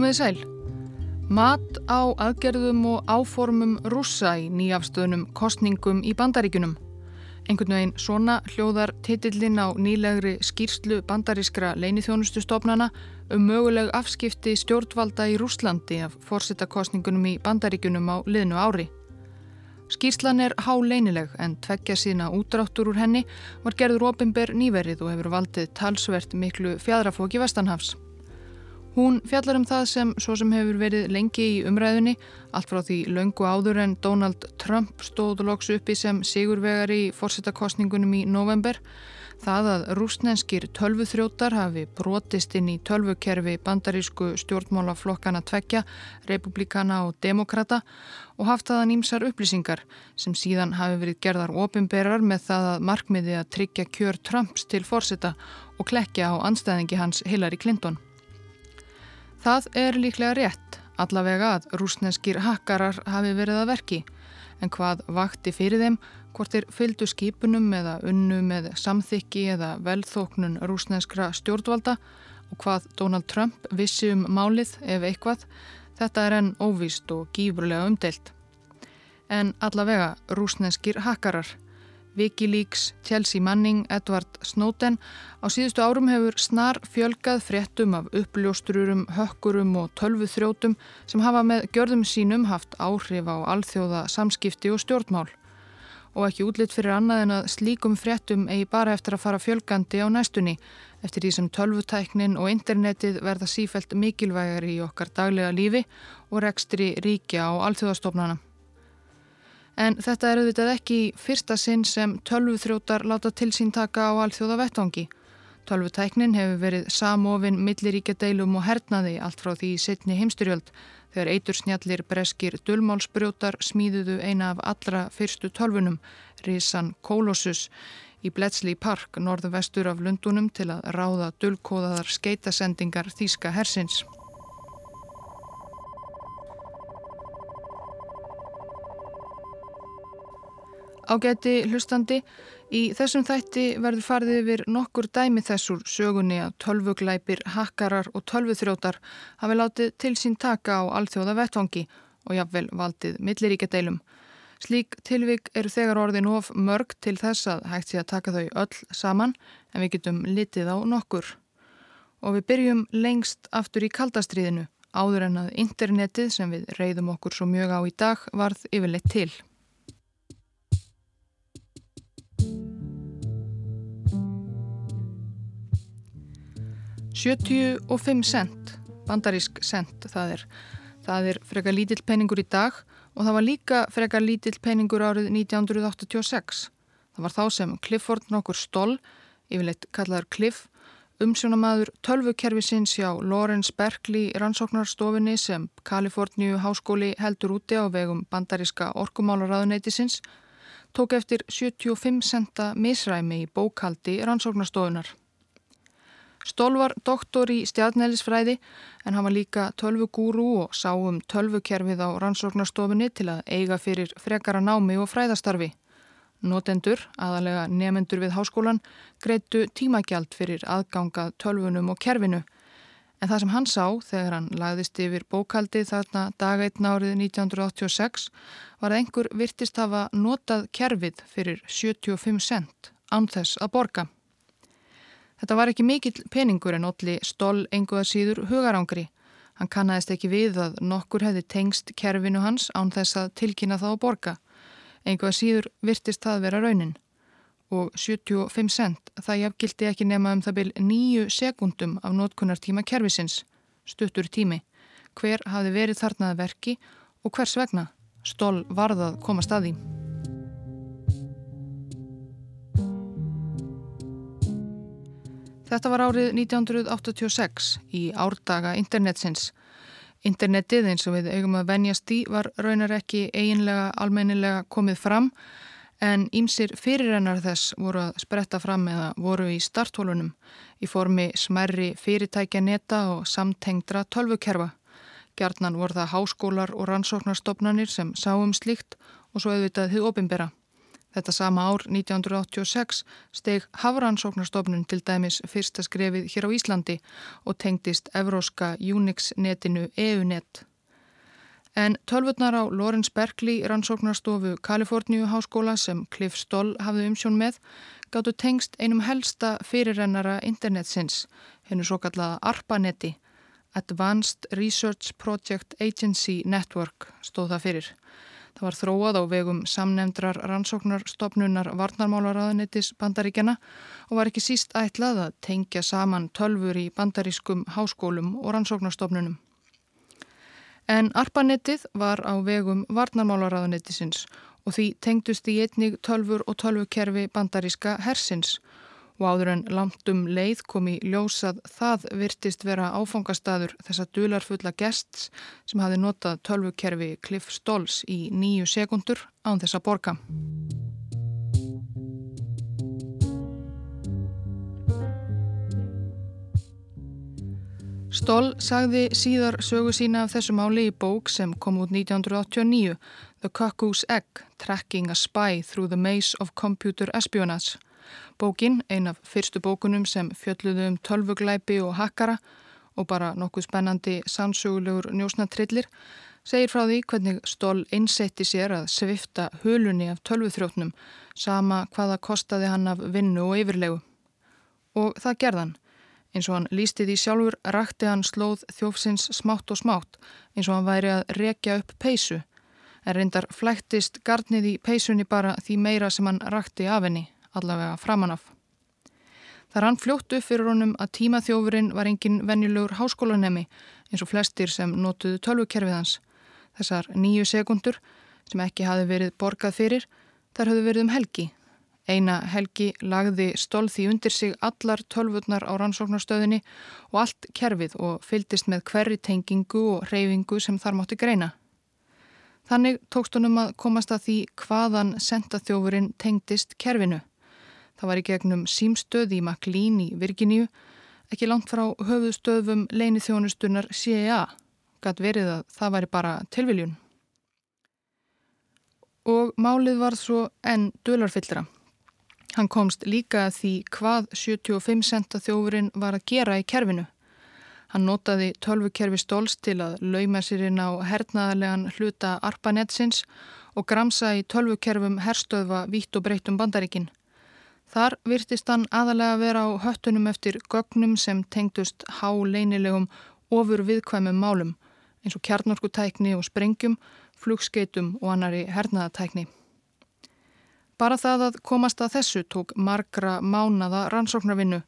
Komiði sæl. Mat á aðgerðum og áformum rúsa í nýjafstöðunum kostningum í bandaríkunum. Einhvern veginn svona hljóðar titillin á nýlegri skýrslu bandarískra leinithjónustustofnana um möguleg afskipti stjórnvalda í Rúslandi af fórsettakostningunum í bandaríkunum á liðnu ári. Skýrslan er há leinileg en tveggja sína útráttur úr henni var gerður ofinber nýverið og hefur valdið talsvert miklu fjadrafóki Vestanhafs. Hún fjallar um það sem svo sem hefur verið lengi í umræðunni, allt frá því löngu áður en Donald Trump stóð loks uppi sem sigurvegar í fórsettakostningunum í november. Það að rúsnenskir tölvuþrótar hafi brotist inn í tölvukerfi bandarísku stjórnmálaflokkana tvekja, republikana og demokrata og haft aðan ímsar upplýsingar sem síðan hafi verið gerðar ofinberar með það að markmiði að tryggja kjör Trumps til fórseta og klekja á anstæðingi hans Hillary Clinton. Það er líklega rétt, allavega að rúsneskir hakkarar hafi verið að verki, en hvað vakti fyrir þeim, hvort er fyldu skipunum eða unnu með samþykki eða velþóknun rúsneskra stjórnvalda og hvað Donald Trump vissi um málið ef eitthvað, þetta er enn óvíst og gífurlega umdelt. En allavega rúsneskir hakkarar. Wikileaks, Chelsea Manning, Edward Snowden. Á síðustu árum hefur snar fjölgað fréttum af uppljóstrurum, hökkurum og tölvuþrótum sem hafa með gjörðum sínum haft áhrif á alþjóða samskipti og stjórnmál. Og ekki útlitt fyrir annað en að slíkum fréttum eigi bara eftir að fara fjölgandi á næstunni eftir því sem tölvutæknin og internetið verða sífælt mikilvægar í okkar daglega lífi og rekstri ríkja á alþjóðastofnana. En þetta er auðvitað ekki fyrsta sinn sem tölvuþrótar láta til sín taka á alþjóða vettvangi. Tölvutæknin hefur verið samofinn milliríkja deilum og hernaði allt frá því setni heimstyrjöld þegar eitur snjallir breskir dullmálsbrjótar smíðuðu eina af allra fyrstu tölvunum, Risan Colossus, í Bletchley Park, norðu vestur af Lundunum til að ráða dullkóðaðar skeitasendingar Þíska hersins. Ágæti hlustandi, í þessum þætti verður farið yfir nokkur dæmi þessur sögunni að tölvuglæpir, hakkarar og tölvuþrótar hafi látið til sín taka á alþjóða vettvangi og jafnvel valdið milliríkjadeilum. Slík tilvik eru þegar orðin of mörg til þess að hægt sé að taka þau öll saman en við getum litið á nokkur. Og við byrjum lengst aftur í kaldastriðinu áður en að internetið sem við reyðum okkur svo mjög á í dag varð yfirleitt til. 75 cent, bandarísk cent það er. Það er frekar lítill peningur í dag og það var líka frekar lítill peningur árið 1986. Það var þá sem Clifford nokkur stól, yfirleitt kallaður Cliff, umsjónamaður tölvukerfisins hjá Lawrence Berkeley rannsóknarstofinni sem Kaliforníu háskóli heldur úti á vegum bandaríska orkumálaráðuneytisins, tók eftir 75 centa misræmi í bókaldi rannsóknarstofunar. Stól var doktor í stjarnælisfræði en hann var líka tölvugúru og sá um tölvukerfið á rannsóknarstofunni til að eiga fyrir frekara námi og fræðastarfi. Notendur, aðalega nefendur við háskólan, greitu tímagjald fyrir aðgangað tölvunum og kerfinu. En það sem hann sá þegar hann lagðist yfir bókaldi þarna dagætn árið 1986 var að einhver virtist hafa notað kerfið fyrir 75 cent án þess að borga. Þetta var ekki mikill peningur en Olli stól enguða síður hugarangri. Hann kannast ekki við að nokkur hefði tengst kerfinu hans án þess að tilkynna það á borga. Enguða síður virtist það vera raunin. Og 75 cent, það jafngildi ekki nema um það byl nýju sekundum af notkunartíma kervisins. Stuttur tími. Hver hafi verið þarnað verki og hvers vegna? Stól varðað komast að Þetta var árið 1986 í árdaga internetsins. Internetið eins og við eigum að venjast í var raunar ekki eiginlega almennilega komið fram en ímsir fyrirrennar þess voru að spretta fram eða voru í starthólunum í formi smerri fyrirtækja neta og samtengdra tölvukerfa. Gjarnan voru það háskólar og rannsóknarstofnanir sem sáum slíkt og svo auðvitað þið opimbera. Þetta sama ár 1986 steg Hafransóknarstofnun til dæmis fyrsta skrefið hér á Íslandi og tengdist evróska Unix-netinu EUNET. En tölvurnar á Lawrence Berkeley rannsóknarstofu Kaliforníu háskóla sem Cliff Stoll hafði umsjón með gáttu tengst einum helsta fyrirrennara internetsins, hennu svo kallaða ARPANETI, Advanced Research Project Agency Network stóð það fyrir. Það var þróað á vegum samnefndrar rannsóknarstofnunar varnarmálaraðanitis bandaríkjana og var ekki síst ætlað að tengja saman tölfur í bandarískum háskólum og rannsóknarstofnunum. En ARPANETið var á vegum varnarmálaraðanitisins og því tengdust í einnig tölfur og tölvukerfi bandaríska hersins og áður en langt um leið kom í ljósað það virtist vera áfangastadur þessa dularfulla gests sem hafi notað tölvukerfi Cliff Stolls í nýju sekundur án þessa borga. Stoll sagði síðar sögu sína af þessu máli í bók sem kom út 1989, The Cuckoo's Egg, Tracking a Spy Through the Maze of Computer Espionage. Bókin, ein af fyrstu bókunum sem fjölluðu um tölvuglæpi og hakkara og bara nokkuð spennandi sannsögulegur njósnatrillir, segir frá því hvernig stól einsetti sér að svifta hulunni af tölvuþrótnum sama hvaða kostaði hann af vinnu og yfirlegu. Og það gerðan. Eins og hann lísti því sjálfur rakti hann slóð þjófsins smátt og smátt eins og hann væri að rekja upp peysu en reyndar flæktist gardnið í peysunni bara því meira sem hann rakti af henni allavega framanaf. Það rann fljótt upp fyrir honum að tímaþjófurinn var engin venjulegur háskólanemi eins og flestir sem notuðu tölvukerfið hans. Þessar nýju sekundur sem ekki hafi verið borgað fyrir, þar höfðu verið um helgi. Eina helgi lagði stólði undir sig allar tölvurnar á rannsóknarstöðinni og allt kerfið og fyldist með hverri tengingu og reyfingu sem þar mátti greina. Þannig tókst honum að komast að því hvaðan sentaþjófurinn tengdist kerfinu. Það var í gegnum símstöð í Maklín í Virginíu, ekki langt frá höfuðstöðum leini þjónustunar CIA. Gatt verið að það væri bara tilviljun. Og málið var svo enn dölarfyllra. Hann komst líka að því hvað 75 centa þjófurinn var að gera í kerfinu. Hann notaði tölvukerfi stóls til að lauma sér inn á hernaðarlegan hluta ARPANET-sins og gramsa í tölvukerfum herstöðva vítt og breytum bandaríkinn. Þar virtist hann aðalega vera á höttunum eftir gögnum sem tengdust háleinilegum ofur viðkvæmum málum eins og kjarnorkutækni og sprengjum, flugskeitum og annari hernaðatækni. Bara það að komast að þessu tók margra mánada rannsóknarvinnu.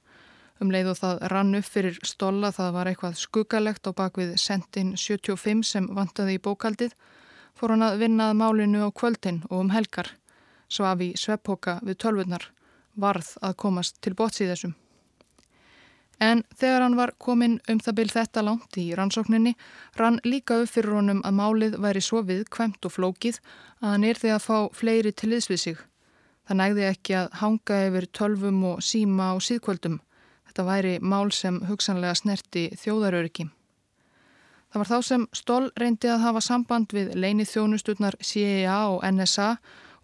Um leið og það rann upp fyrir stóla það var eitthvað skuggalegt á bakvið sentin 75 sem vantaði í bókaldið fór hann að vinnað málinu á kvöldin og um helgar, svaf í sveppoka við tölvurnar varð að komast til bóts í þessum. En þegar hann var komin um það byl þetta langt í rannsókninni rann líka upp fyrir honum að málið væri svo viðkvæmt og flókið að hann er því að fá fleiri til liðs við sig. Það nægði ekki að hanga yfir tölvum og síma og síðkvöldum. Þetta væri mál sem hugsanlega snerti þjóðaröryggi. Það var þá sem Stoll reyndi að hafa samband við leinið þjónustutnar CIA og NSA og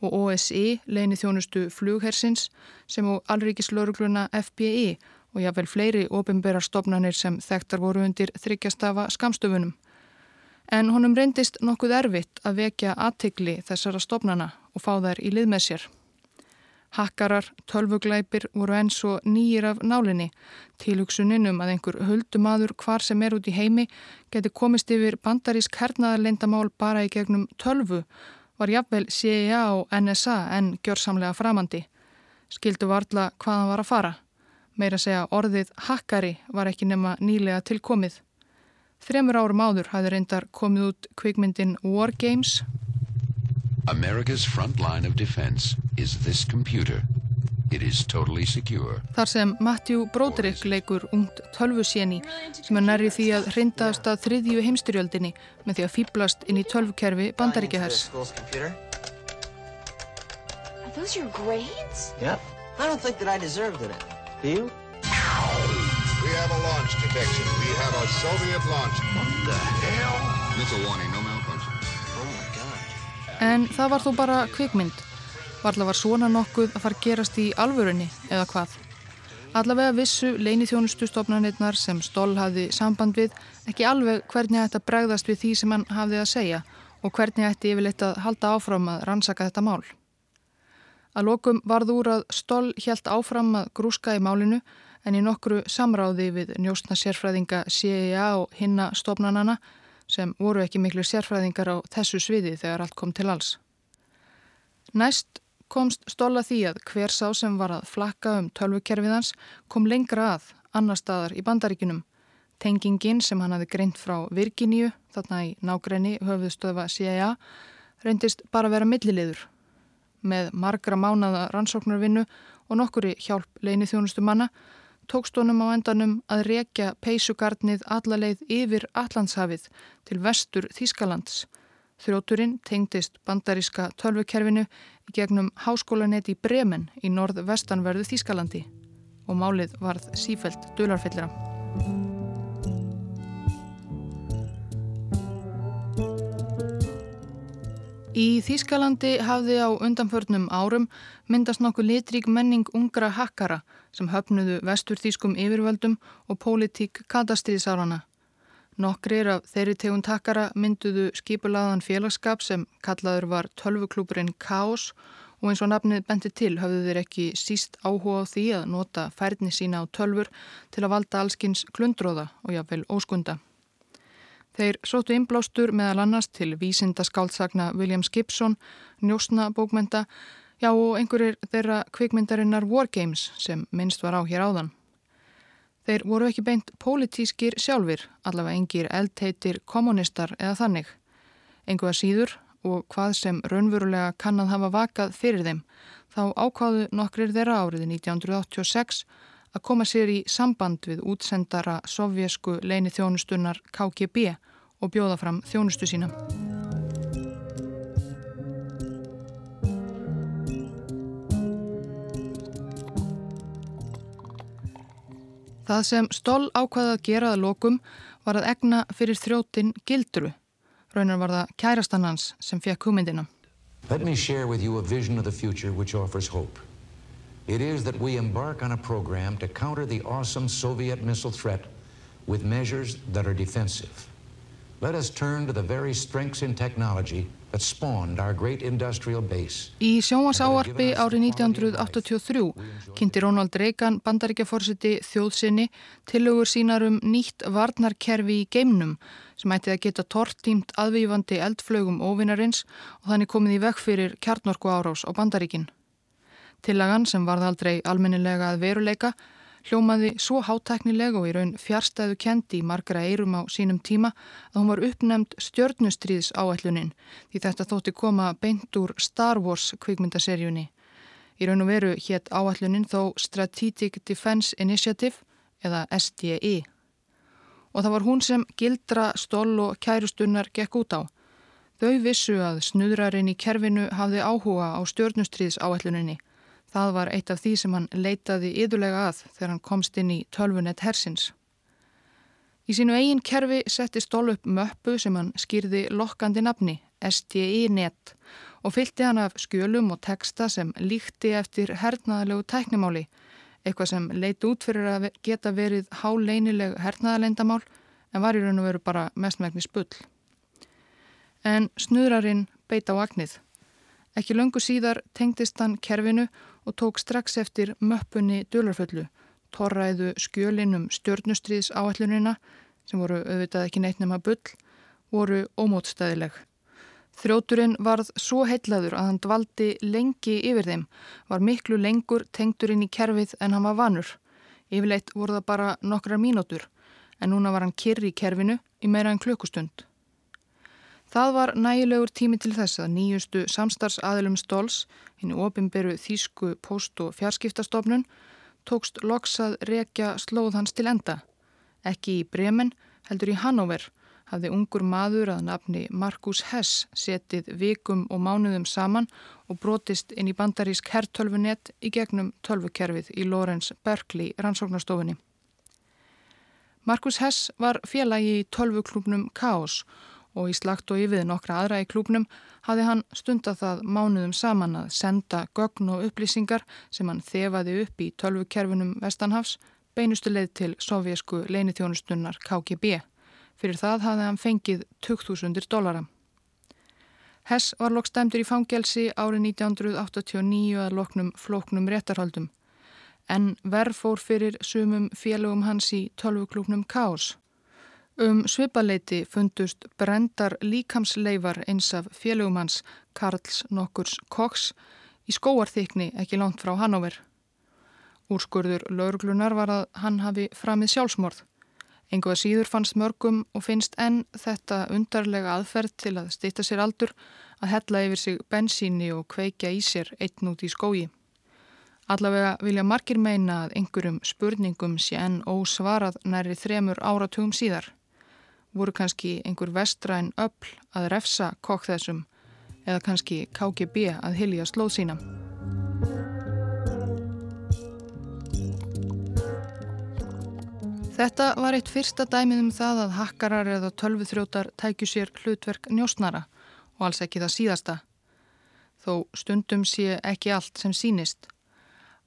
OSI, leini þjónustu flughersins, sem og allríkislaurugluna FBI og jáfnvel fleiri ofinbærar stopnarnir sem þekktar voru undir þryggjastafa skamstöfunum. En honum reyndist nokkuð erfitt að vekja aðtikli þessara stopnana og fá þær í lið með sér. Hakkarar, tölvuglæpir voru eins og nýjir af nálinni, tilhugsuninum að einhver huldumadur hvar sem er út í heimi geti komist yfir bandarísk hernaðarleindamál bara í gegnum tölvu var jafnvel CIA og NSA en gjörsamlega framandi. Skildu varla hvaðan var að fara. Meira segja orðið hakkari var ekki nema nýlega tilkomið. Þremur árum áður hafði reyndar komið út kvikmyndin War Games. America's front line of defense is this computer. Totally Þar sem Matthew Broderick leikur ungt tölvusjeni sem er nærri því að hrindaðast að þriðju heimstyrjöldinni með því að fýblast inn í tölvkerfi bandaríkjahers. Yep. I don't think that I deserved it. Do you? We have a launch detection. We have a Soviet launch. What the hell? Missile warning, no malfunction. Oh my god. En það var þó bara kvikmynd. Varla var svona nokkuð að fara gerast í alvörunni eða hvað? Allavega vissu leini þjónustustofnarnirnar sem Stoll hafði samband við ekki alveg hvernig þetta bregðast við því sem hann hafði að segja og hvernig ætti yfirleitt að halda áfram að rannsaka þetta mál. Að lokum varð úr að Stoll helt áfram að grúska í málinu en í nokkru samráði við njóstna sérfræðinga CIA og hinna stofnanana sem voru ekki miklu sérfræðingar á þessu sviði þegar allt kom til alls. Næst komst Stoll að því að hver sá sem var að flakka um tölvukerfiðans kom lengra að annar staðar í bandaríkunum. Tengingin sem hann hafi greint frá Virginíu, þarna í nágræni höfuðstöfa CIA, reyndist bara vera millilegur. Með margra mánada rannsóknarvinnu og nokkuri hjálp leini þjónustu manna tókst honum á endanum að rekja peysugarnið allaleið yfir Allandshafið til vestur Þískalands. Þróturinn tengdist bandaríska tölvukerfinu gegnum háskólanet í Bremen í norð-vestanverðu Þískalandi og málið varð sífælt dularfellira. Í Þýskalandi hafði á undanförnum árum myndast nokkuð litrík menning ungra hakkara sem höfnuðu vestur þýskum yfirvöldum og pólitík katastriðsárana. Nokkrir af þeirri tegund hakkara mynduðu skipulaðan félagskap sem kallaður var tölvuklúpurinn Kaos og eins og nafnið benti til hafðu þeir ekki síst áhuga á því að nota færni sína á tölfur til að valda allskins glundróða og jáfnvel óskunda. Þeir sótu innblástur meðal annars til vísindaskáldsagna Williams Gibson, njósna bókmenta, já og einhverjir þeirra kvikmyndarinnar Wargames sem minnst var á hér áðan. Þeir voru ekki beint pólitískir sjálfur, allavega engir eldteitir kommunistar eða þannig. Engu að síður og hvað sem raunverulega kann að hafa vakað fyrir þeim, þá ákváðu nokkrir þeirra áriði 1986 að koma sér í samband við útsendara sovjesku leini þjónustunnar KGB og bjóða fram þjónustu sína. Það sem Stoll ákvaði að gera að lokum var að egna fyrir þrjótin gildru. Raunar var það kærastannans sem fekk hugmyndina. Let me share with you a vision of the future which offers hope. It is that we embark on a program to counter the awesome Soviet missile threat with measures that are defensive. Let us turn to the very strengths in technology Í sjónvasáarpi árið 1983 kynnti Ronald Reagan bandaríkjaforsiti þjóðsynni tilugur sínar um nýtt varnarkerfi í geimnum sem ætti að geta tortímt aðvífandi eldflögum óvinarins og þannig komið í vekk fyrir kjarnorku árás á bandaríkin. Tillagan sem varð aldrei almennilega að veruleika hljómaði svo hátæknileg og í raun fjárstæðu kendi í margra eirum á sínum tíma að hún var uppnefnd stjörnustriðs áætlunin því þetta þótti koma beint úr Star Wars kvikmyndaserjunni. Í raun og veru hétt áætlunin þó Strategic Defense Initiative eða SDI. Og það var hún sem gildra, stól og kærustunnar gekk út á. Þau vissu að snuðrarinn í kerfinu hafði áhuga á stjörnustriðs áætluninni Það var eitt af því sem hann leitaði yðurlega að þegar hann komst inn í tölvunett hersins. Í sínu eigin kerfi setti stól upp möppu sem hann skýrði lokkandi nafni, STI-net, og fylgti hann af skjölum og texta sem líkti eftir hernaðalegu tæknimáli, eitthvað sem leiti út fyrir að geta verið háleinileg hernaðalendamál en var í raun og veru bara mestmækni spull. En snuðrarinn beit á agnið. Ekki löngu síðar tengdist hann kerfinu og tók strax eftir möppunni dölarföllu, torræðu skjölinum stjörnustriðs áallunina, sem voru auðvitað ekki neitt nema bull, voru ómótstæðileg. Þrjóturinn varð svo heitlaður að hann dvaldi lengi yfir þeim, var miklu lengur tengturinn í kerfið en hann var vanur. Yfirleitt voru það bara nokkra mínútur, en núna var hann kyrri í kerfinu í meira en klukkustund. Það var nægilegur tími til þess að nýjustu samstarfsaðilum stóls, henni ofinberu Þísku post- og fjarskiptastofnun, tókst loksað rekja slóð hans til enda. Ekki í Bremen, heldur í Hannover, hafði ungur maður að nafni Markus Hess setið vikum og mánuðum saman og brotist inn í bandarísk herrtölfunett í gegnum tölvukerfið í Lorenz Berkeley rannsóknastofunni. Markus Hess var félagi í tölvuklubnum Kaos og í slagt og yfir nokkra aðra í klúpnum hafði hann stundað það mánuðum saman að senda gögn og upplýsingar sem hann þefaði upp í tölvukerfinum Vestanhafs beinustu leið til sovjesku leinithjónustunnar KGB. Fyrir það hafði hann fengið 2000 dólara. Hess var lokstæmdur í fangelsi árið 1989 að loknum flóknum réttarhaldum. En verð fór fyrir sumum félögum hans í tölvuklúknum Kaos. Um svipaleiti fundust brendar líkamsleifar eins af félögum hans Karls Nokkurs Koks í skóarþykni ekki langt frá Hannover. Úrskurður lauruglunar var að hann hafi framið sjálfsmorð. Enguða síður fannst mörgum og finnst enn þetta undarlega aðferð til að stýta sér aldur að hella yfir sig bensíni og kveikja í sér einn út í skógi. Allavega vilja margir meina að einhverjum spurningum sé enn ósvarað næri þremur áratugum síðar. Voru kannski einhver vestræn öll að refsa kokk þessum eða kannski KGB að hilja slóð sína. Þetta var eitt fyrsta dæmið um það að hakkarar eða tölvuþrjótar tækju sér hlutverk njósnara og alls ekki það síðasta. Þó stundum sé ekki allt sem sínist.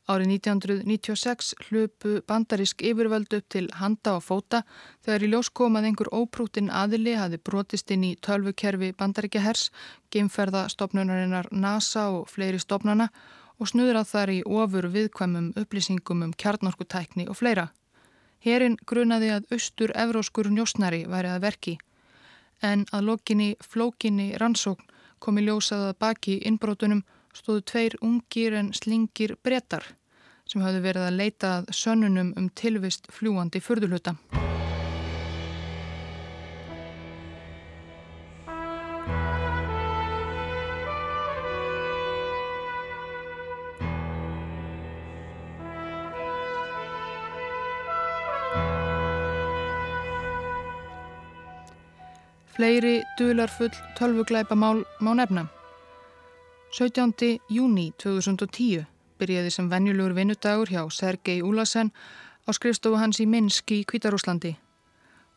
Árið 1996 hlupu bandarísk yfirvöld upp til handa og fóta þegar í ljós kom að einhver óprútin aðili hafi brotist inn í tölvukerfi bandaríkjahers, geimferðastofnunarinnar NASA og fleiri stofnana og snuðrað þar í ofur viðkvæmum upplýsingum um kjarnorkutækni og fleira. Herin grunaði að austur-evróskur njósnari væri að verki en að lokinni flókinni rannsókn komi ljósað að baki innbrótunum stóðu tveir ungir en slingir brettar sem hafði verið að leita að sönnunum um tilvist fljúandi fyrðuluta. Fleiri dularfull tölvuglæpamál má nefna. 17. júni 2010 byrjaði sem venjulegur vinnudagur hjá Sergei Úlasen á skrifstofu hans í Minsk í Kvítarúslandi.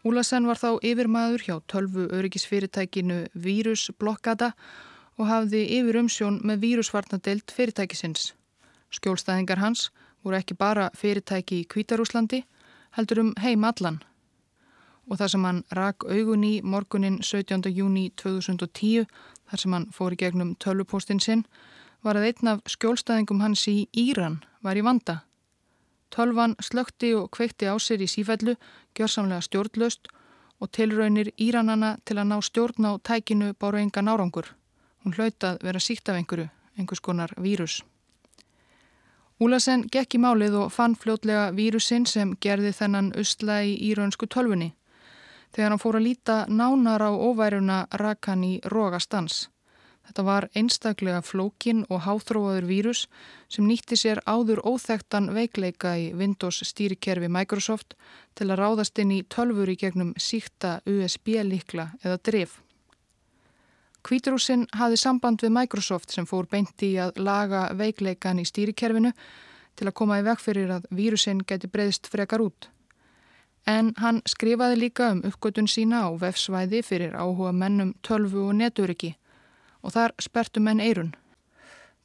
Úlasen var þá yfirmaður hjá tölvu öryggisfyrirtækinu Vírusblokkata og hafði yfir umsjón með vírusvarnadelt fyrirtækisins. Skjólstæðingar hans voru ekki bara fyrirtæki í Kvítarúslandi, heldur um heim allan og þar sem hann rak augun í morgunin 17. júni 2010 þar sem hann fór í gegnum tölvupóstinn sinn var að einn af skjólstæðingum hans í Íran var í vanda. Tölvan slökti og kveikti á sér í sífællu, gjörsamlega stjórnlaust og tilraunir Íranana til að ná stjórn á tækinu báru enga nárangur. Hún hlautað vera síkt af einhverju, einhvers konar vírus. Úlasen gekk í málið og fann fljótlega vírusinn sem gerði þennan usla í íraunsku tölfunni. Þegar hann fór að líta nánar á óværuna rak hann í rógastans. Þetta var einstaklega flókin og háþróaður vírus sem nýtti sér áður óþektan veikleika í Windows stýrikerfi Microsoft til að ráðast inn í tölfur í gegnum síkta USB-likla eða drif. Kvítrúsin hafði samband við Microsoft sem fór beinti í að laga veikleikan í stýrikerfinu til að koma í veg fyrir að vírusin geti breyðst frekar út. En hann skrifaði líka um uppgötun sína á vefsvæði fyrir áhuga mennum tölvu og neturiki og þar spertu menn eirun.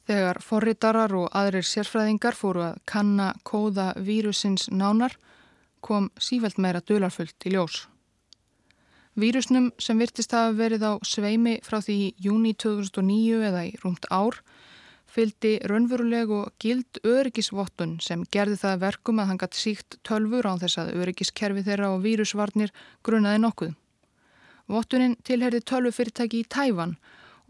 Þegar forritarar og aðrir sérfræðingar fóru að kanna kóða vírusins nánar kom sífælt meira dularfullt í ljós. Vírusnum sem virtist hafa verið á sveimi frá því júni 2009 eða í rúmt ár fyldi raunveruleg og gild öryggisvottun sem gerði það verkum að hann gætt síkt tölfur á þess að öryggiskerfi þeirra og vírusvarnir grunnaði nokkuð. Vottunin tilherði tölvufyrirtæki í Tæfan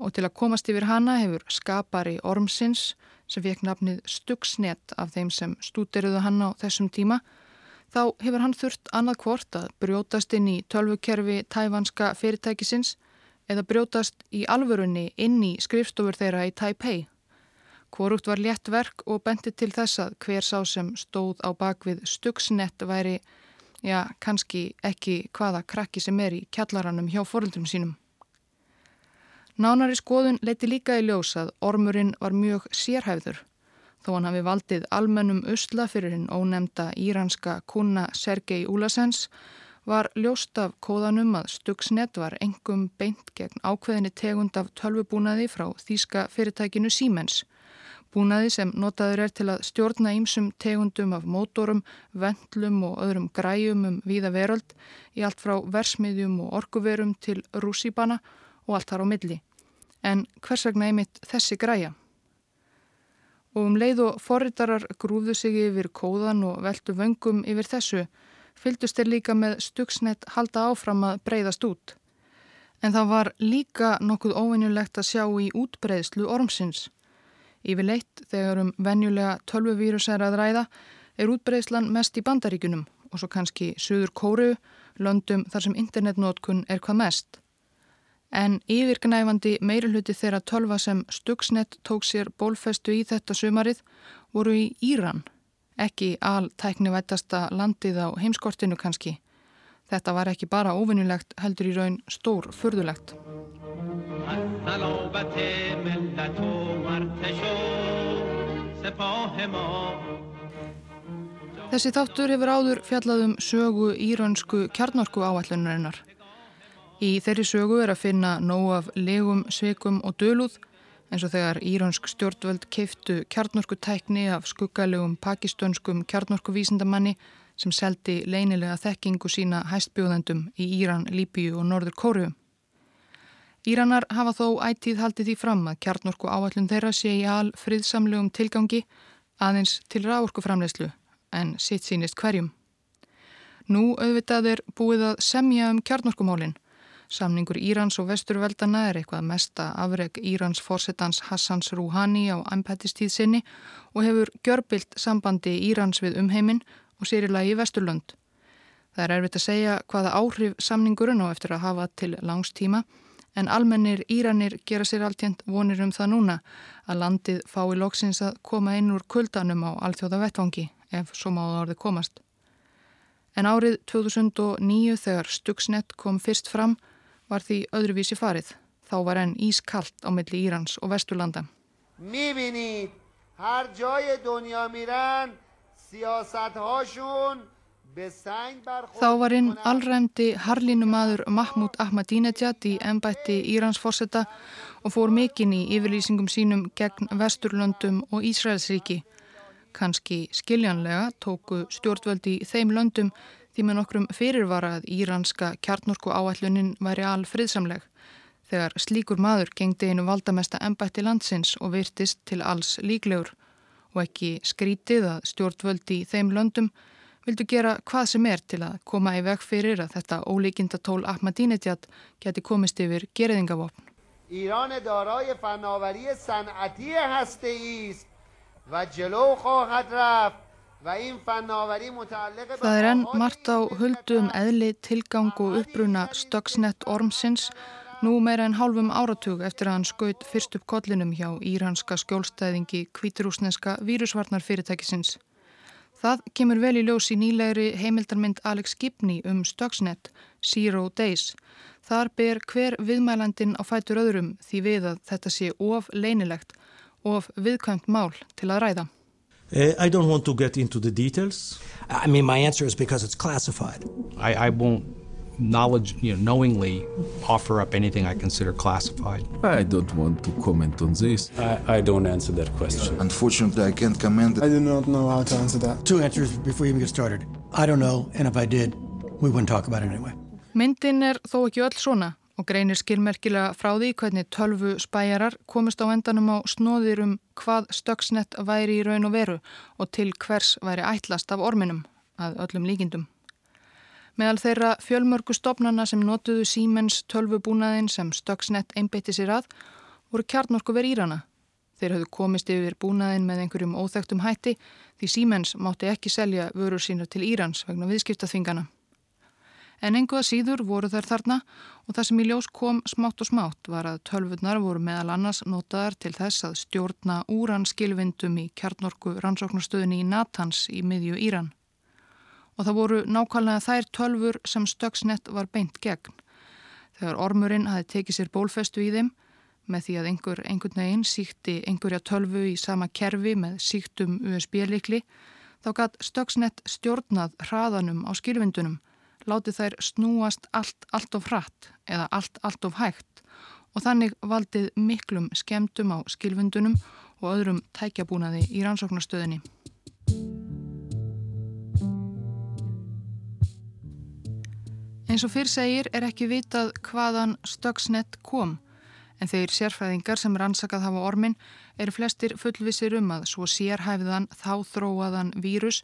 og til að komast yfir hana hefur skapari Ormsins sem fekk nafnið Stuxnet af þeim sem stúderiðu hann á þessum tíma þá hefur hann þurft annað hvort að brjótast inn í tölvukerfi tæfanska fyrirtækisins eða brjótast í alvörunni inn í skrifstofur þeirra í Taipei. Hvorugt var létt verk og benti til þess að hver sá sem stóð á bakvið stugsnett væri, já, kannski ekki hvaða krakki sem er í kjallaranum hjá foreldrum sínum. Nánari skoðun leiti líka í ljós að ormurinn var mjög sérhæfður, þó hann hafi valdið almennum usla fyrir hinn ónemda íranska kuna Sergei Úlasens, var ljóst af kóðanum að Stuxnet var engum beint gegn ákveðinni tegund af tölvubúnaði frá þýska fyrirtækinu Siemens. Búnaði sem notaður er til að stjórna ýmsum tegundum af mótorum, vendlum og öðrum græjum um víða veröld í allt frá versmiðjum og orkuverum til rússýbana og allt þar á milli. En hvers vegna einmitt þessi græja? Og um leið og forritarar grúðu sig yfir kóðan og veldu vöngum yfir þessu fylgdust þeir líka með stuksnett halda áfram að breyðast út. En það var líka nokkuð óvinnulegt að sjá í útbreyðslu ormsins. Yfirleitt þegar um venjulega tölvuvírusæra að ræða er útbreyðslan mest í bandaríkunum og svo kannski söður kóru, löndum þar sem internetnótkun er hvað mest. En yfirgnæfandi meirulhuti þeirra tölva sem stuksnett tók sér bólfestu í þetta sumarið voru í Íran ekki altæknivættasta landið á heimskortinu kannski. Þetta var ekki bara ofinnulegt heldur í raun stór förðulegt. Þessi þáttur hefur áður fjallaðum sögu íraunsku kjarnorku áallunarinnar. Í þeirri sögu er að finna nóg af legum, sveikum og dölúð eins og þegar írönsk stjórnvöld keiftu kjarnorkutækni af skuggalegum pakistönskum kjarnorkuvísindamanni sem seldi leynilega þekkingu sína hæstbjóðendum í Íran, Líbíu og Norður Kóru. Íranar hafa þó ættíð haldið því fram að kjarnorku áallun þeirra sé í al friðsamlegum tilgangi aðeins til ráorkuframlegslu en sitt sínist hverjum. Nú auðvitað er búið að semja um kjarnorkumálinn Samningur Írans og vesturveldana er eitthvað mesta afreg Írans fórsetans Hassans Rouhani á æmpættistíð sinni og hefur gjörbilt sambandi Írans við umheiminn og sérilagi vesturlönd. Það er erfitt að segja hvaða áhrif samningurinn á eftir að hafa til langstíma en almennir Íranir gera sér alltjent vonir um það núna að landið fái loksins að koma inn úr kuldanum á alþjóða vettvangi ef svo má það orði komast. En árið 2009 þegar Stuxnet kom fyrst fram var því öðruvísi farið. Þá var enn ískallt á milli Írans og Vesturlanda. Þá var inn allræmdi harlinumadur Mahmoud Ahmadinejad í ennbætti Írans fórsetta og fór mikinn í yfirlýsingum sínum gegn Vesturlöndum og Ísraelsríki. Kanski skiljanlega tóku stjórnvöldi þeim löndum því með nokkrum fyrirvara að íranska kjarnorku áallunin væri al friðsamleg þegar slíkur maður gengdi einu valdamesta ennbætti landsins og virtist til alls líklegur og ekki skrítið að stjórnvöldi þeim löndum vildu gera hvað sem er til að koma í veg fyrir að þetta ólíkinda tól Ahmadinejad geti komist yfir gerðingavopn. Íran er darái fannávarí sanatí hasti ís og jeló khóhad raft Það er enn margt á huldu um eðli, tilgang og uppbruna Stuxnet Ormsins nú meira en hálfum áratug eftir að hann skaut fyrst upp kollinum hjá íranska skjólstæðingi kvíturúsneska vírusvarnarfyrirtækisins. Það kemur vel í ljós í nýlegri heimildarmynd Alex Gibney um Stuxnet, Zero Days. Þar ber hver viðmælandin á fætur öðrum því við að þetta sé of leinilegt, of viðkvæmt mál til að ræða. Uh, I don't want to get into the details. I mean, my answer is because it's classified. I, I won't knowledge, you know, knowingly offer up anything I consider classified. I don't want to comment on this. I, I don't answer that question. Unfortunately, I can't comment. I do not know how to answer that. Two answers before you even get started. I don't know, and if I did, we wouldn't talk about it anyway. Myndin er þó ekki öll svona og greinir skilmerkilega frá því hvernig tölvu spæjarar komist á endanum á snóðir um hvað stöksnett væri í raun og veru og til hvers væri ætlast af orminum að öllum líkindum. Meðal þeirra fjölmörgu stopnana sem notuðu Siemens tölvubúnaðin sem stöksnett einbeitti sér að voru kjarnorku verið írana. Þeir hafðu komist yfir búnaðin með einhverjum óþægtum hætti því Siemens mátti ekki selja vörur sína til Írans vegna viðskiptaþvingana. En enguða síður voru þær þarna og það sem í ljós kom smátt og smátt var að tölvurnar voru meðal annars notaðar til þess að stjórna úranskilvindum í kjarnorku rannsóknarstöðinni í Natans í miðju Íran. Og það voru nákvæmlega þær tölfur sem stöksnett var beint gegn. Þegar ormurinn hafi tekið sér bólfestu í þeim með því að einhver einhvern veginn síkti einhverja tölvu í sama kerfi með síktum USB-likli þá gætt stöksnett stjórnað hraðanum á skilvindunum láti þær snúast allt, allt of hratt eða allt, allt of hægt og þannig valdið miklum skemdum á skilfundunum og öðrum tækjabúnaði í rannsóknastöðinni. Eins og fyrr segir er ekki vitað hvaðan Stuxnet kom en þeir sérfræðingar sem rannsakað hafa ormin eru flestir fullvisir um að svo sérhæfðan þá þróaðan vírus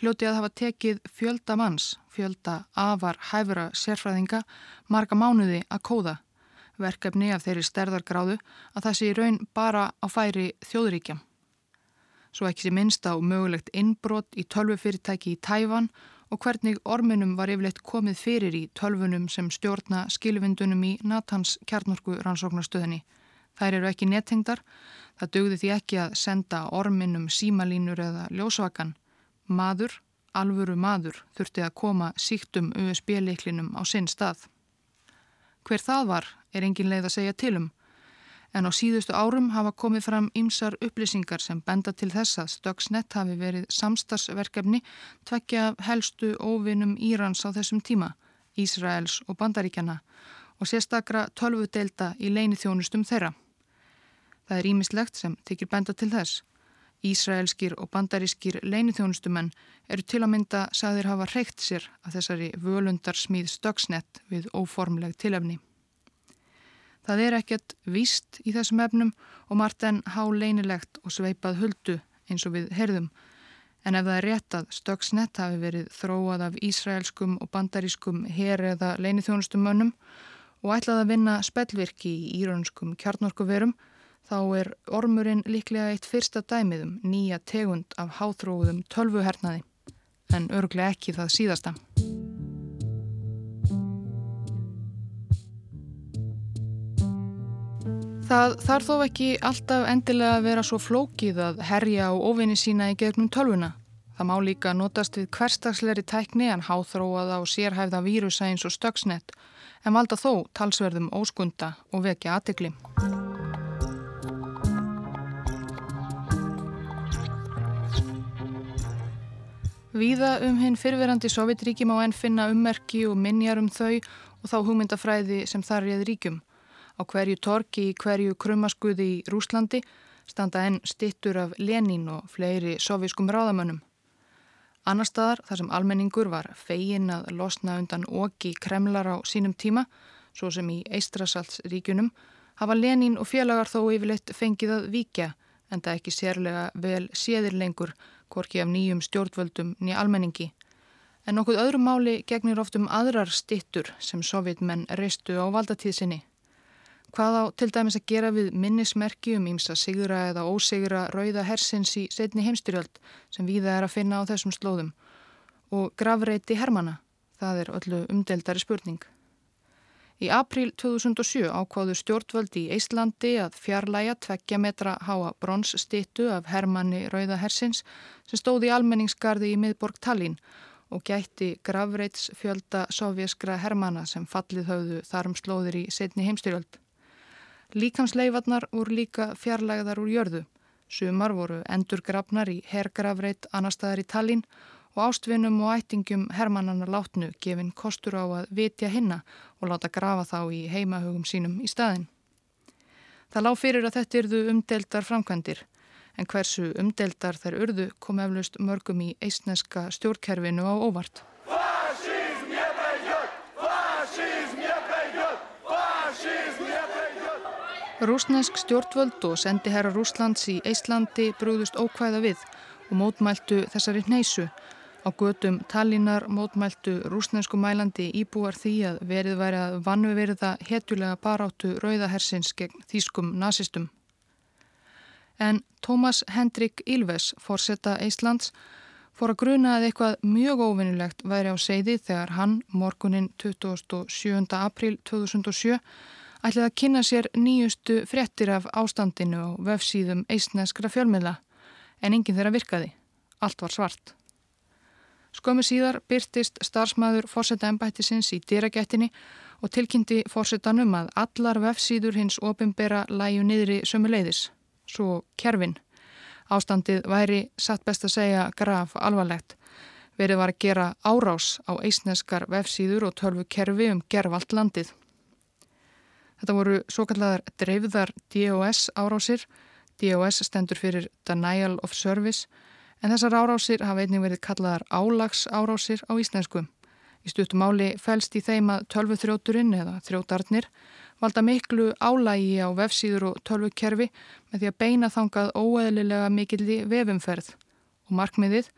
hljóti að hafa tekið fjölda manns, fjölda afar hæfura sérfræðinga marga mánuði að kóða verkefni af þeirri sterðargráðu að það sé raun bara á færi þjóðuríkja. Svo ekki sé minnst á mögulegt innbrott í tölvufyrirtæki í Tæfan og hvernig orminum var yfirleitt komið fyrir í tölvunum sem stjórna skilvindunum í Natans kjarnorku rannsóknarstöðinni. Þær eru ekki nettengdar, það dögði því ekki að senda orminum símalínur eða ljósvakan. Maður, alvöru maður, þurfti að koma síktum USB-leiklinum á sinn stað. Hver það var er engin leið að segja tilum en á síðustu árum hafa komið fram ymsar upplýsingar sem benda til þess að Stuxnet hafi verið samstagsverkefni tvekja helstu óvinnum Írans á þessum tíma, Ísraels og Bandaríkjana og sérstakra tölvudelda í leini þjónustum þeirra. Það er ímislegt sem tekir benda til þess. Ísraelskir og bandarískir leini þjónustumenn eru til að mynda sagðir hafa reykt sér að þessari völundarsmíð Stuxnet við óformleg tilefni. Það er ekkert víst í þessum efnum og margt enn há leinilegt og sveipað huldu eins og við herðum. En ef það er rétt að Stuxnet hafi verið þróað af ísraelskum og bandarískum her eða leinithjónustum mönnum og ætlaði að vinna spellvirki í íraunskum kjarnorkuverum, þá er ormurinn líklega eitt fyrsta dæmiðum nýja tegund af háþróðum tölvuhernaði, en örglega ekki það síðasta. Það þarf þó ekki alltaf endilega að vera svo flókið að herja á ofinni sína í gegnum tölvuna. Það má líka notast við hverstagsleiri tækni en háþróaða og sérhæfða vírusa eins og stöksnett en valda þó talsverðum óskunda og vekja aðtikli. Víða um hinn fyrverandi Sovjetríkjum á enn finna ummerki og minjar um þau og þá hugmyndafræði sem þar réð ríkjum. Á hverju torki í hverju krummaskuði í Rúslandi standa enn stittur af Lenin og fleiri sovískum ráðamönnum. Annar staðar þar sem almenningur var fegin að losna undan oki kremlar á sínum tíma, svo sem í Eistrasaltsríkunum, hafa Lenin og félagar þó yfirleitt fengið að vikja en það ekki sérlega vel séðir lengur hvorki af nýjum stjórnvöldum nýja almenningi. En nokkuð öðrum máli gegnir oft um aðrar stittur sem sovjetmenn reistu á valdatíðsinni. Hvað á til dæmis að gera við minnismerki um ímsa sigra eða ósigra rauða hersins í setni heimstyrjöld sem víða er að finna á þessum slóðum og gravreiti Hermanna, það er öllu umdeldari spurning. Í april 2007 ákváðu stjórnvöld í Íslandi að fjarlæga tveggja metra háa bronsstittu af Hermanni rauða hersins sem stóði í almenningsgarði í miðborg Tallinn og gætti gravreits fjölda sovjaskra Hermanna sem fallið höfðu þarum slóðir í setni heimstyrjöld. Líkamsleifarnar voru líka fjarlægðar úr jörðu. Sumar voru endurgrafnar í hergrafreit annar staðar í Tallinn og ástvinnum og ættingum hermannanna látnu gefin kostur á að vitja hinna og láta grafa þá í heimahugum sínum í staðin. Það lág fyrir að þetta yrðu umdeldar framkvæmdir en hversu umdeldar þær urðu kom eflaust mörgum í eistneska stjórnkerfinu á óvart. Rúsnesk stjórnvöld og sendiherra Rúslands í Íslandi brúðust ókvæða við og mótmæltu þessari hneisu. Á gödum Tallinnar mótmæltu rúsnesku mælandi íbúar því að verið væri að vannverða hetulega baráttu rauðahersins gegn þýskum nazistum. En Tómas Hendrik Ylves, fórsetta Íslands, fór að gruna að eitthvað mjög óvinnilegt væri á segði þegar hann morgunin 27. april 2007 ætlið að kynna sér nýjustu fréttir af ástandinu og vefsíðum eistneskra fjölmiðla en enginn þeirra virkaði. Allt var svart. Skömmu síðar byrtist starfsmæður fórseta ennbættisins í dýragættinni og tilkynnti fórsetanum að allar vefsíður hins opimbera læju niðri sömu leiðis, svo kerfin. Ástandið væri satt best að segja graf alvarlegt. Verið var að gera árás á eisneskar vefsíður og tölvu kerfi um gerfalt landið. Þetta voru svo kallar dreifðar DOS árásir. DOS stendur fyrir Denial of Service en þessar árásir hafa einnig verið kallaðar álags árásir á íslensku. Í stuttumáli fælst í þeim að tölvuþrjóturinn eða þrjótarnir valda miklu álægi á vefsíður og tölvukerfi með því að beina þangað óeðlilega mikilli vefumferð og markmiðið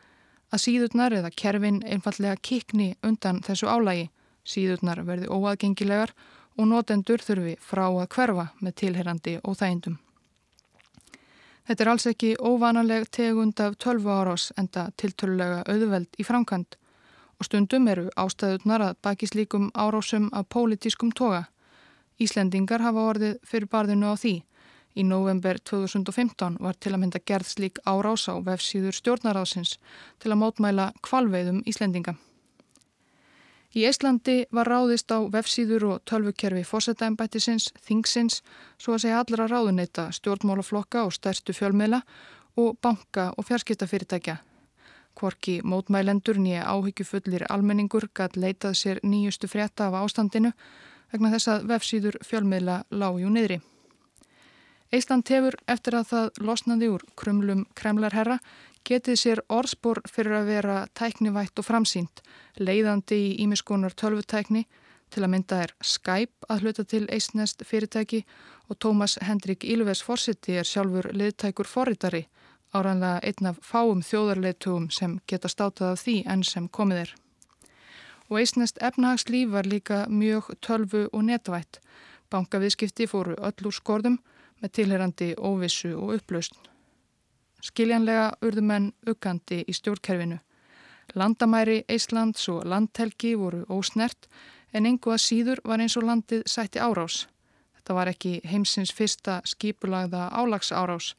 að síðurnar eða kerfin einfallega kikni undan þessu álægi. Síðurnar verði óaðgengilegar og notendur þurfi frá að hverfa með tilherrandi og þægindum. Þetta er alls ekki óvanaleg tegund af 12 árás enda tiltölulega auðveld í framkvæmt og stundum eru ástæðurnar að baki slíkum árásum af pólitískum toga. Íslendingar hafa orðið fyrir barðinu á því Í november 2015 var til að mynda gerð slík árás á vefsíður stjórnaráðsins til að mótmæla kvalveiðum Íslendinga. Í Íslandi var ráðist á vefsíður og tölvukerfi fósættæmbættisins, þingsins, svo að segja allra ráðuneyta, stjórnmálaflokka og stærstu fjölmiðla og banka og fjarskiptafyrirtækja. Kvorki mótmælendur nýja áhyggjufullir almenningur gæt leitað sér nýjustu frétta af ástandinu vegna þess að vefsíður fjölmiðla lágjú niðri. Ísland hefur eftir að það losnaði úr krumlum kremlarherra getið sér orðspor fyrir að vera tæknivætt og framsýnt, leiðandi í ímiskunar tölvutækni til að mynda er Skype að hluta til eisnest fyrirtæki og Tómas Hendrik Ílves Forsiti er sjálfur liðtækur forritari, áranlega einn af fáum þjóðarleitugum sem geta státað af því enn sem komið er. Og eisnest efnahagslíf var líka mjög tölvu og netvætt. Bankaviðskipti fóru öll úr skorðum með tilherandi óvissu og upplausn. Skiljanlega urðu menn uggandi í stjórnkerfinu. Landamæri Íslands og landhelgi voru ósnert en engu að síður var eins og landið sætti árás. Þetta var ekki heimsins fyrsta skipulagða álags árás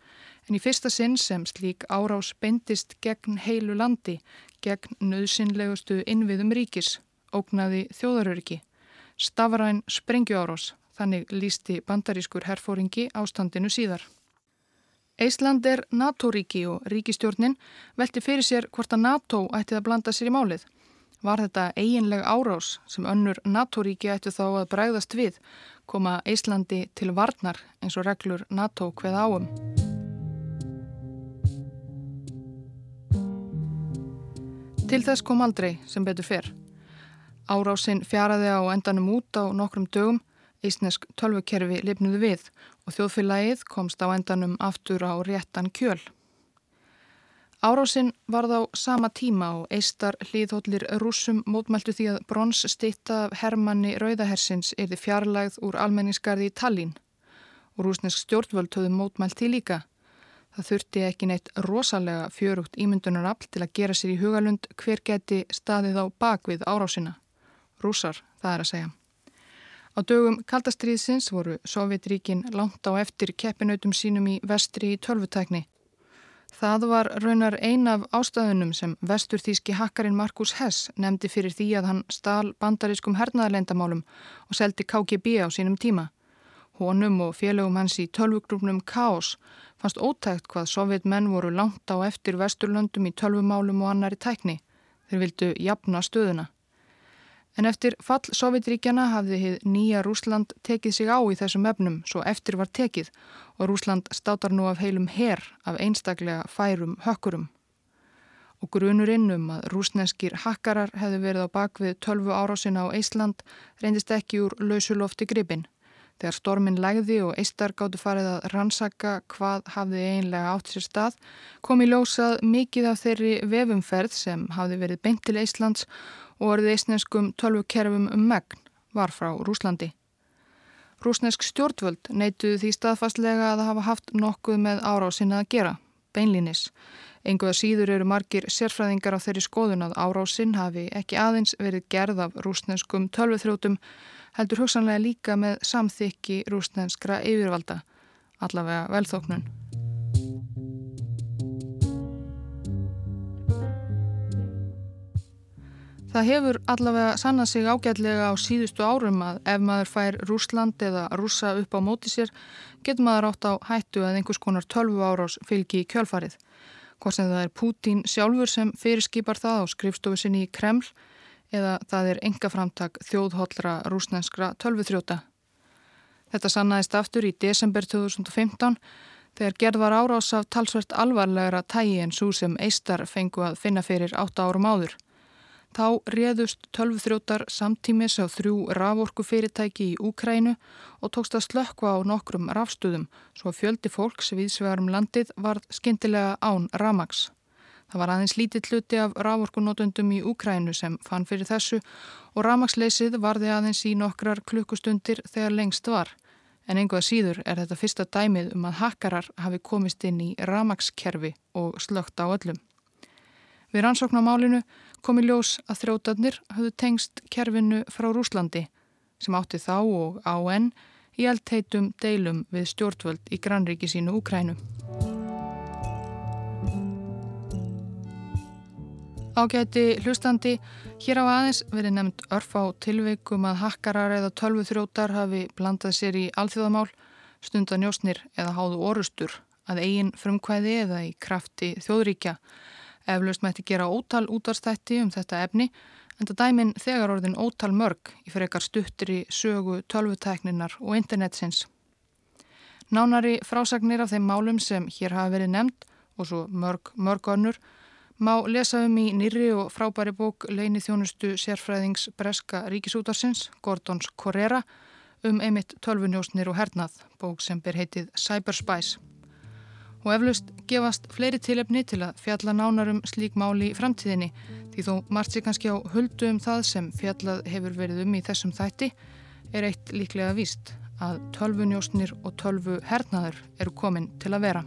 en í fyrsta sinn sem slík árás beindist gegn heilu landi, gegn nöðsynlegustu innviðum ríkis, ógnaði þjóðaröriki, stafræn sprengju árás Þannig lísti bandarískur herfóringi ástandinu síðar. Ísland er NATO-ríki og ríkistjórnin velti fyrir sér hvort að NATO ætti að blanda sér í málið. Var þetta eiginleg árás sem önnur NATO-ríki ætti þá að bræðast við, koma Íslandi til varnar eins og reglur NATO hveð áum. Til þess kom aldrei sem betur fyrr. Árásinn fjaraði á endanum út á nokkrum dögum Ísnesk tölvukerfi lifnuðu við og þjóðfélagið komst á endanum aftur á réttan kjöl. Árásinn var þá sama tíma og eistar hlýðhóllir rúsum mótmæltu því að brons stitta af Hermanni Rauðahersins erði fjarlægð úr almenningsgarði í Tallinn rúsnesk stjórnvöld höfðu mótmælt því líka. Það þurfti ekki neitt rosalega fjörugt ímyndunarafl til að gera sér í hugalund hver geti staðið á bakvið árásina. Rúsar, það er að segja. Á dögum kaldastriðsins voru Sovjetríkin langt á eftir keppinautum sínum í vestri í tölvutækni. Það var raunar ein af ástæðunum sem vesturþíski hakkarinn Markus Hess nefndi fyrir því að hann stál bandarískum hernaðarleindamálum og seldi KGB á sínum tíma. Honum og félögum hans í tölvugrúpnum Kaos fannst ótækt hvað sovjetmenn voru langt á eftir vesturlöndum í tölvumálum og annari tækni. Þeir vildu jafna stöðuna. En eftir fall Sovjetríkjana hafði hið nýja Rúsland tekið sig á í þessum efnum svo eftir var tekið og Rúsland státar nú af heilum her af einstaklega færum hökkurum. Og grunurinn um að rúsneskir hakkarar hefðu verið á bakvið 12 árásina á Ísland reyndist ekki úr lausulofti gripin. Þegar stormin lægði og eistar gáttu farið að rannsaka hvað hafði einlega átt sér stað kom í ljósað mikið af þeirri vefumferð sem hafði verið beint til Íslands og orðið eisneskum tölvukerfum um megn var frá Rúslandi. Rúsnesk stjórnvöld neituð því staðfastlega að hafa haft nokkuð með árásinn að gera, beinlínis. Enguða síður eru margir sérfræðingar á þeirri skoðun að árásinn hafi ekki aðeins verið gerð af rúsneskum tölvuþrjótum, heldur hugsanlega líka með samþykki rúsnenskra yfirvalda, allavega velþóknun. Það hefur allavega sannað sig ágætlega á síðustu árum að ef maður fær Rúsland eða rúsa upp á móti sér getur maður átt á hættu að einhvers konar tölvu árás fylgi í kjölfarið. Hvort sem það er Pútín sjálfur sem fyrirskipar það á skrifstofu sinni í Kreml eða það er engaframtak þjóðhóllra rúsnenskra tölvuþjóta. Þetta sannaðist aftur í desember 2015 þegar gerð var árás af talsvert alvarlegra tægi en svo sem eistar fengu að finna fyrir 8 árum áður. Þá réðust tölvþrjótar samtímis á þrjú raforku fyrirtæki í Úkrænu og tókst að slökkva á nokkrum rafstuðum svo fjöldi fólks viðsvegarum landið varð skindilega án ramags. Það var aðeins lítið hluti af raforkunótundum í Úkrænu sem fann fyrir þessu og ramagsleysið varði aðeins í nokkrar klukkustundir þegar lengst var. En einhvað síður er þetta fyrsta dæmið um að hakkarar hafi komist inn í ramagskerfi og slögt á öllum. Við rannsóknarmálinu komi ljós að þrjótarnir hafðu tengst kerfinu frá Rúslandi sem átti þá og á enn í eldheitum deilum við stjórnvöld í grannríki sínu Úkrænu. Ágæti hlustandi, hér á aðeins verið nefnd örf á tilveikum að hakkarar eða tölvuþrótar hafi blandað sér í alþjóðamál, stundanjósnir eða háðu orustur að eigin frumkvæði eða í krafti þjóðríkja. Eflaust mætti gera ótal útvarstætti um þetta efni en það dæmin þegar orðin ótal mörg í fyrir ekkar stuttir í sögu tölvutekninar og internetsins. Nánari frásagnir af þeim málum sem hér hafa verið nefnd og svo mörg mörg önnur má lesa um í nýri og frábæri bók leini þjónustu sérfræðings Breska Ríkisútarsins, Gordons Correra, um einmitt tölvunjósnir og hernað, bók sem ber heitið Cyberspice. Og eflaust gefast fleiri tilefni til að fjalla nánar um slík máli í framtíðinni, því þó margt sér kannski á huldu um það sem fjallað hefur verið um í þessum þætti, er eitt líklega víst að tölvunjósnir og tölvu hernaður eru komin til að vera.